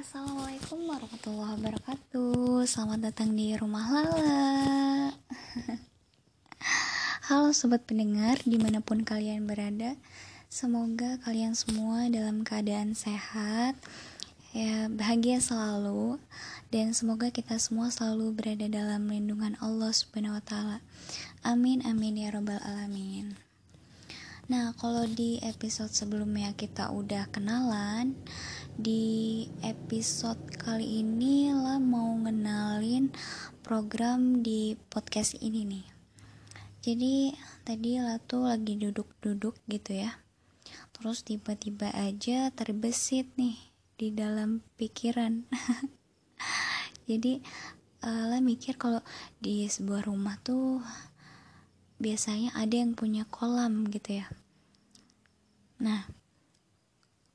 Assalamualaikum warahmatullahi wabarakatuh Selamat datang di rumah Lala Halo sobat pendengar di mana pun kalian berada Semoga kalian semua dalam keadaan sehat ya bahagia selalu dan semoga kita semua selalu berada dalam lindungan Allah Subhanahu wa taala. Amin amin ya robbal alamin. Nah, kalau di episode sebelumnya kita udah kenalan, di episode kali ini lah mau ngenalin program di podcast ini nih. Jadi tadi lah tuh lagi duduk-duduk gitu ya. Terus tiba-tiba aja terbesit nih di dalam pikiran. Jadi uh, lah mikir kalau di sebuah rumah tuh biasanya ada yang punya kolam gitu ya. Nah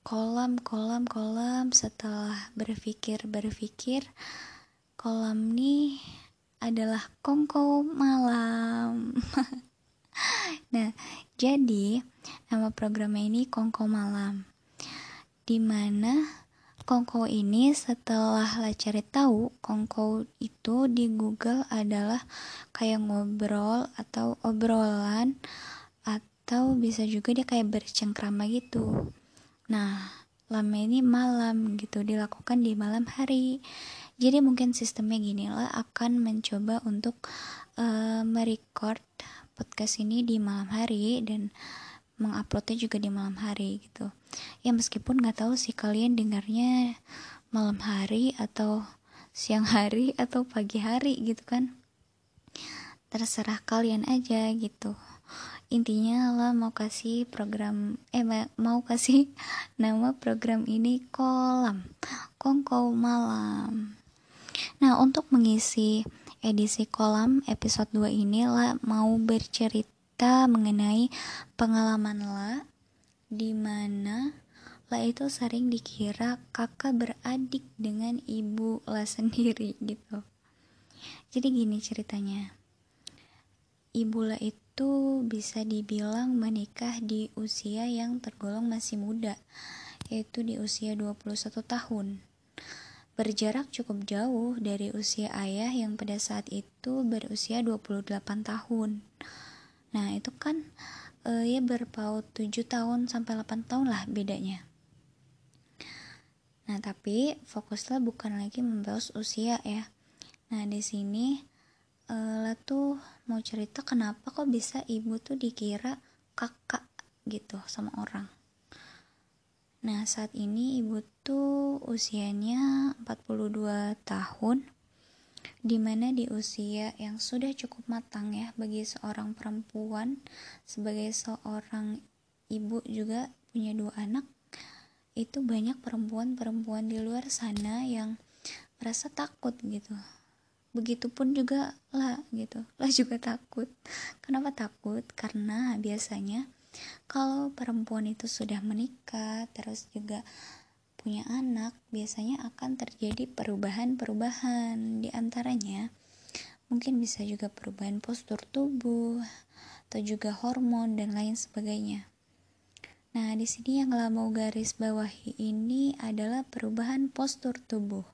kolam kolam kolam setelah berpikir berpikir kolam nih adalah kongko malam. Nah jadi nama programnya ini kongko malam di mana Kongko ini setelah lah cari tahu Kongko itu di Google adalah kayak ngobrol atau obrolan atau bisa juga dia kayak bercengkrama gitu. Nah, lama ini malam gitu dilakukan di malam hari. Jadi mungkin sistemnya gini lah akan mencoba untuk uh, merecord podcast ini di malam hari dan menguploadnya juga di malam hari gitu ya meskipun nggak tahu sih kalian dengarnya malam hari atau siang hari atau pagi hari gitu kan. Terserah kalian aja gitu. Intinya lah mau kasih program eh mau kasih nama program ini kolam kongko malam. Nah untuk mengisi edisi kolam episode 2 ini lah mau bercerita cerita mengenai pengalaman La di mana La itu sering dikira kakak beradik dengan ibu La sendiri gitu. Jadi gini ceritanya. Ibu La itu bisa dibilang menikah di usia yang tergolong masih muda, yaitu di usia 21 tahun. Berjarak cukup jauh dari usia ayah yang pada saat itu berusia 28 tahun. Nah itu kan uh, ya berpaut 7 tahun sampai 8 tahun lah bedanya. Nah tapi fokuslah bukan lagi membahas usia ya. Nah di sini uh, lah tuh mau cerita kenapa kok bisa ibu tuh dikira kakak gitu sama orang. Nah saat ini ibu tuh usianya 42 tahun di mana di usia yang sudah cukup matang ya bagi seorang perempuan sebagai seorang ibu juga punya dua anak itu banyak perempuan-perempuan di luar sana yang merasa takut gitu. Begitupun juga lah gitu lah juga takut. Kenapa takut? Karena biasanya kalau perempuan itu sudah menikah terus juga punya anak, biasanya akan terjadi perubahan-perubahan. Di antaranya, mungkin bisa juga perubahan postur tubuh, atau juga hormon dan lain sebagainya. Nah, di sini yang mau garis bawahi ini adalah perubahan postur tubuh.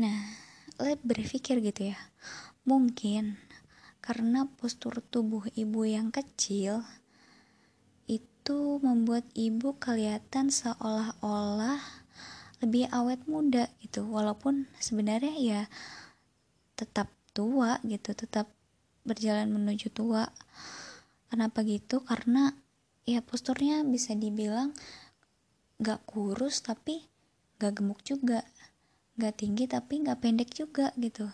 Nah, let berpikir gitu ya. Mungkin karena postur tubuh ibu yang kecil, itu membuat ibu kelihatan seolah-olah lebih awet muda gitu. Walaupun sebenarnya ya tetap tua gitu tetap berjalan menuju tua. Kenapa gitu? Karena ya posturnya bisa dibilang gak kurus tapi gak gemuk juga. Gak tinggi tapi gak pendek juga gitu.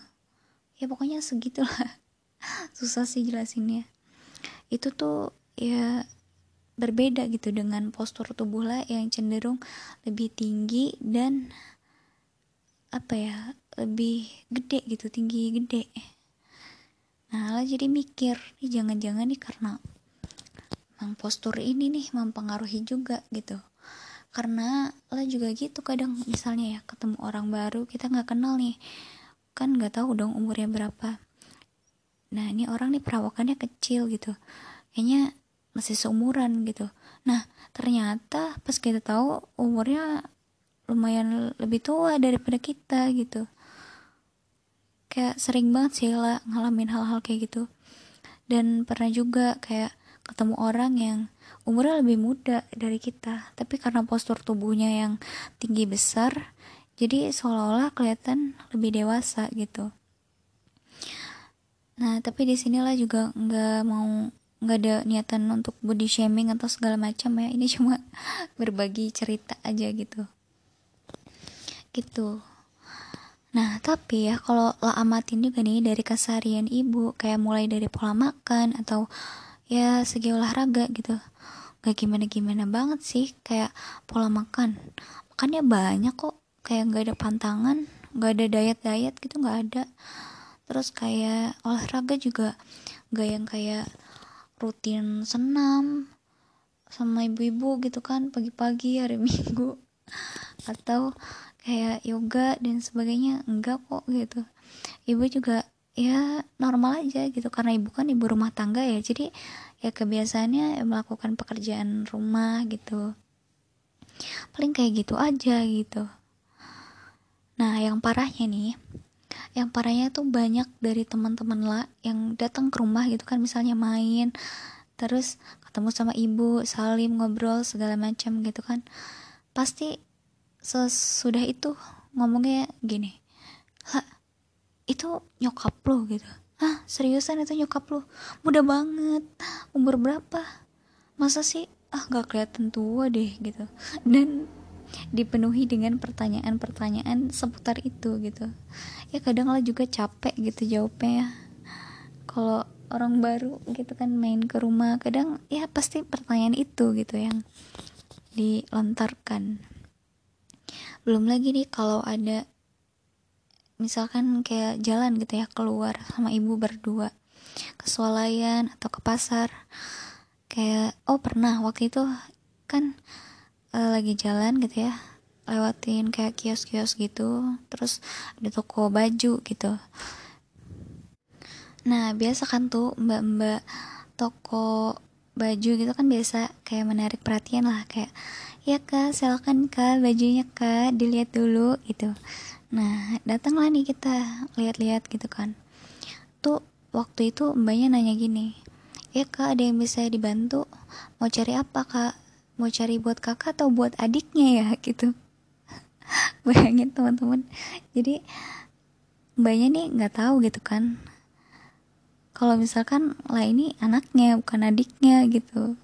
Ya pokoknya segitulah. Susah sih jelasinnya. Itu tuh ya berbeda gitu dengan postur tubuh lah yang cenderung lebih tinggi dan apa ya lebih gede gitu tinggi gede. Nah lah jadi mikir nih jangan-jangan nih karena memang postur ini nih mempengaruhi juga gitu. Karena lah juga gitu kadang misalnya ya ketemu orang baru kita nggak kenal nih kan nggak tahu dong umurnya berapa. Nah ini orang nih perawakannya kecil gitu. Kayaknya masih seumuran gitu. Nah ternyata pas kita tahu umurnya lumayan lebih tua daripada kita gitu. Kayak sering banget sih lah ngalamin hal-hal kayak gitu. Dan pernah juga kayak ketemu orang yang umurnya lebih muda dari kita tapi karena postur tubuhnya yang tinggi besar jadi seolah-olah kelihatan lebih dewasa gitu. Nah tapi di sinilah juga nggak mau nggak ada niatan untuk body shaming atau segala macam ya. Ini cuma berbagi cerita aja gitu. Gitu. Nah tapi ya kalau lah amatin juga nih dari keseharian ibu kayak mulai dari pola makan atau ya segi olahraga gitu. Gak gimana gimana banget sih kayak pola makan. Makannya banyak kok. Kayak gak ada pantangan gak ada diet diet gitu gak ada. Terus kayak olahraga juga gak yang kayak rutin senam sama ibu-ibu gitu kan pagi-pagi hari minggu. Atau kayak yoga dan sebagainya. Enggak kok gitu. Ibu juga ya normal aja gitu. Karena ibu kan ibu rumah tangga ya. Jadi ya kebiasaannya melakukan pekerjaan rumah gitu. Paling kayak gitu aja gitu. Nah yang parahnya nih yang parahnya tuh banyak dari teman-teman lah yang datang ke rumah gitu kan misalnya main terus ketemu sama ibu salim ngobrol segala macam gitu kan. Pasti sesudah itu ngomongnya gini lah itu nyokap lo gitu. Ah seriusan itu nyokap lo muda banget. Umur berapa? Masa sih? Ah gak kelihatan tua deh gitu. Dan dipenuhi dengan pertanyaan-pertanyaan seputar itu gitu ya kadang lah juga capek gitu jawabnya ya. Kalau orang baru gitu kan main ke rumah kadang ya pasti pertanyaan itu gitu yang dilontarkan. Belum lagi nih kalau ada misalkan kayak jalan gitu ya keluar sama ibu berdua ke swalayan atau ke pasar. Kayak oh pernah waktu itu kan uh, lagi jalan gitu ya lewatin kayak kios-kios gitu terus ada toko baju gitu. Nah biasa kan tuh mbak-mbak toko baju gitu kan biasa kayak menarik perhatian lah kayak ya kak silakan kak bajunya kak dilihat dulu gitu. Nah datanglah nih kita lihat-lihat gitu kan. Tuh waktu itu mbaknya nanya gini ya kak ada yang bisa dibantu? Mau cari apa kak? Mau cari buat kakak atau buat adiknya ya? Gitu bayangin teman-teman. Jadi mbaknya nih nggak tahu gitu kan. Kalau misalkan lah ini anaknya bukan adiknya gitu.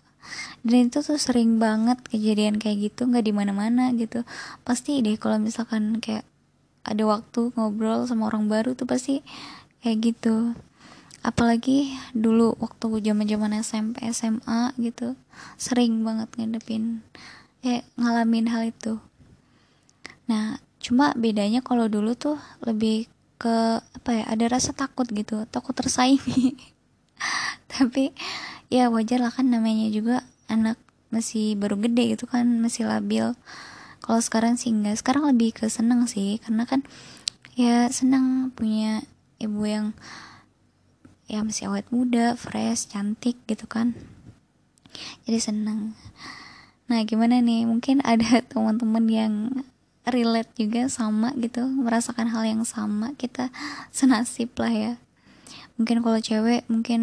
Dan itu tuh sering banget kejadian kayak gitu nggak di mana-mana gitu. Pasti deh kalau misalkan kayak ada waktu ngobrol sama orang baru tuh pasti kayak gitu. Apalagi dulu waktu zaman zaman SMP SMA gitu sering banget ngadepin eh ngalamin hal itu nah cuma bedanya kalau dulu tuh lebih ke apa ya ada rasa takut gitu takut tersaingi. Tapi ya wajar lah kan namanya juga anak masih baru gede gitu kan masih labil. Kalau sekarang sih enggak sekarang lebih ke seneng sih karena kan ya seneng punya ibu yang ya masih awet muda fresh cantik gitu kan. Jadi seneng. Nah gimana nih? Mungkin ada teman-teman yang relate juga sama gitu merasakan hal yang sama kita senasib lah ya. Mungkin kalau cewek mungkin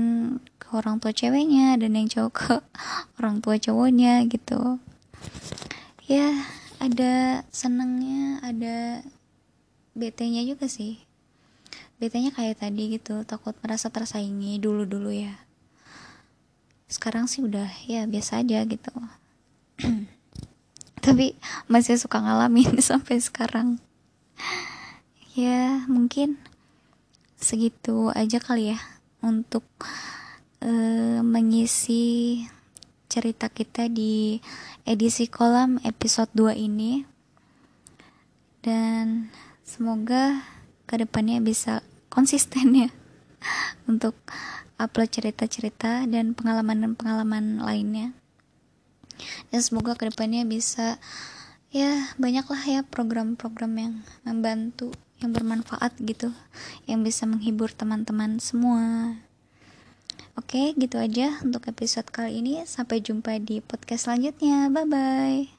ke orang tua ceweknya dan yang cowok ke orang tua cowoknya gitu. Ya ada senengnya ada BT-nya juga sih. BT-nya kayak tadi gitu takut merasa tersaingi dulu-dulu ya. Sekarang sih udah ya biasa aja gitu tapi masih suka ngalamin sampai sekarang. Ya mungkin segitu aja kali ya untuk uh, mengisi cerita kita di edisi kolam episode 2 ini. Dan semoga ke depannya bisa konsisten ya untuk upload cerita-cerita dan pengalaman-pengalaman lainnya dan semoga ke depannya bisa ya banyaklah ya program-program yang membantu yang bermanfaat gitu yang bisa menghibur teman-teman semua Oke, gitu aja untuk episode kali ini. Sampai jumpa di podcast selanjutnya. Bye bye.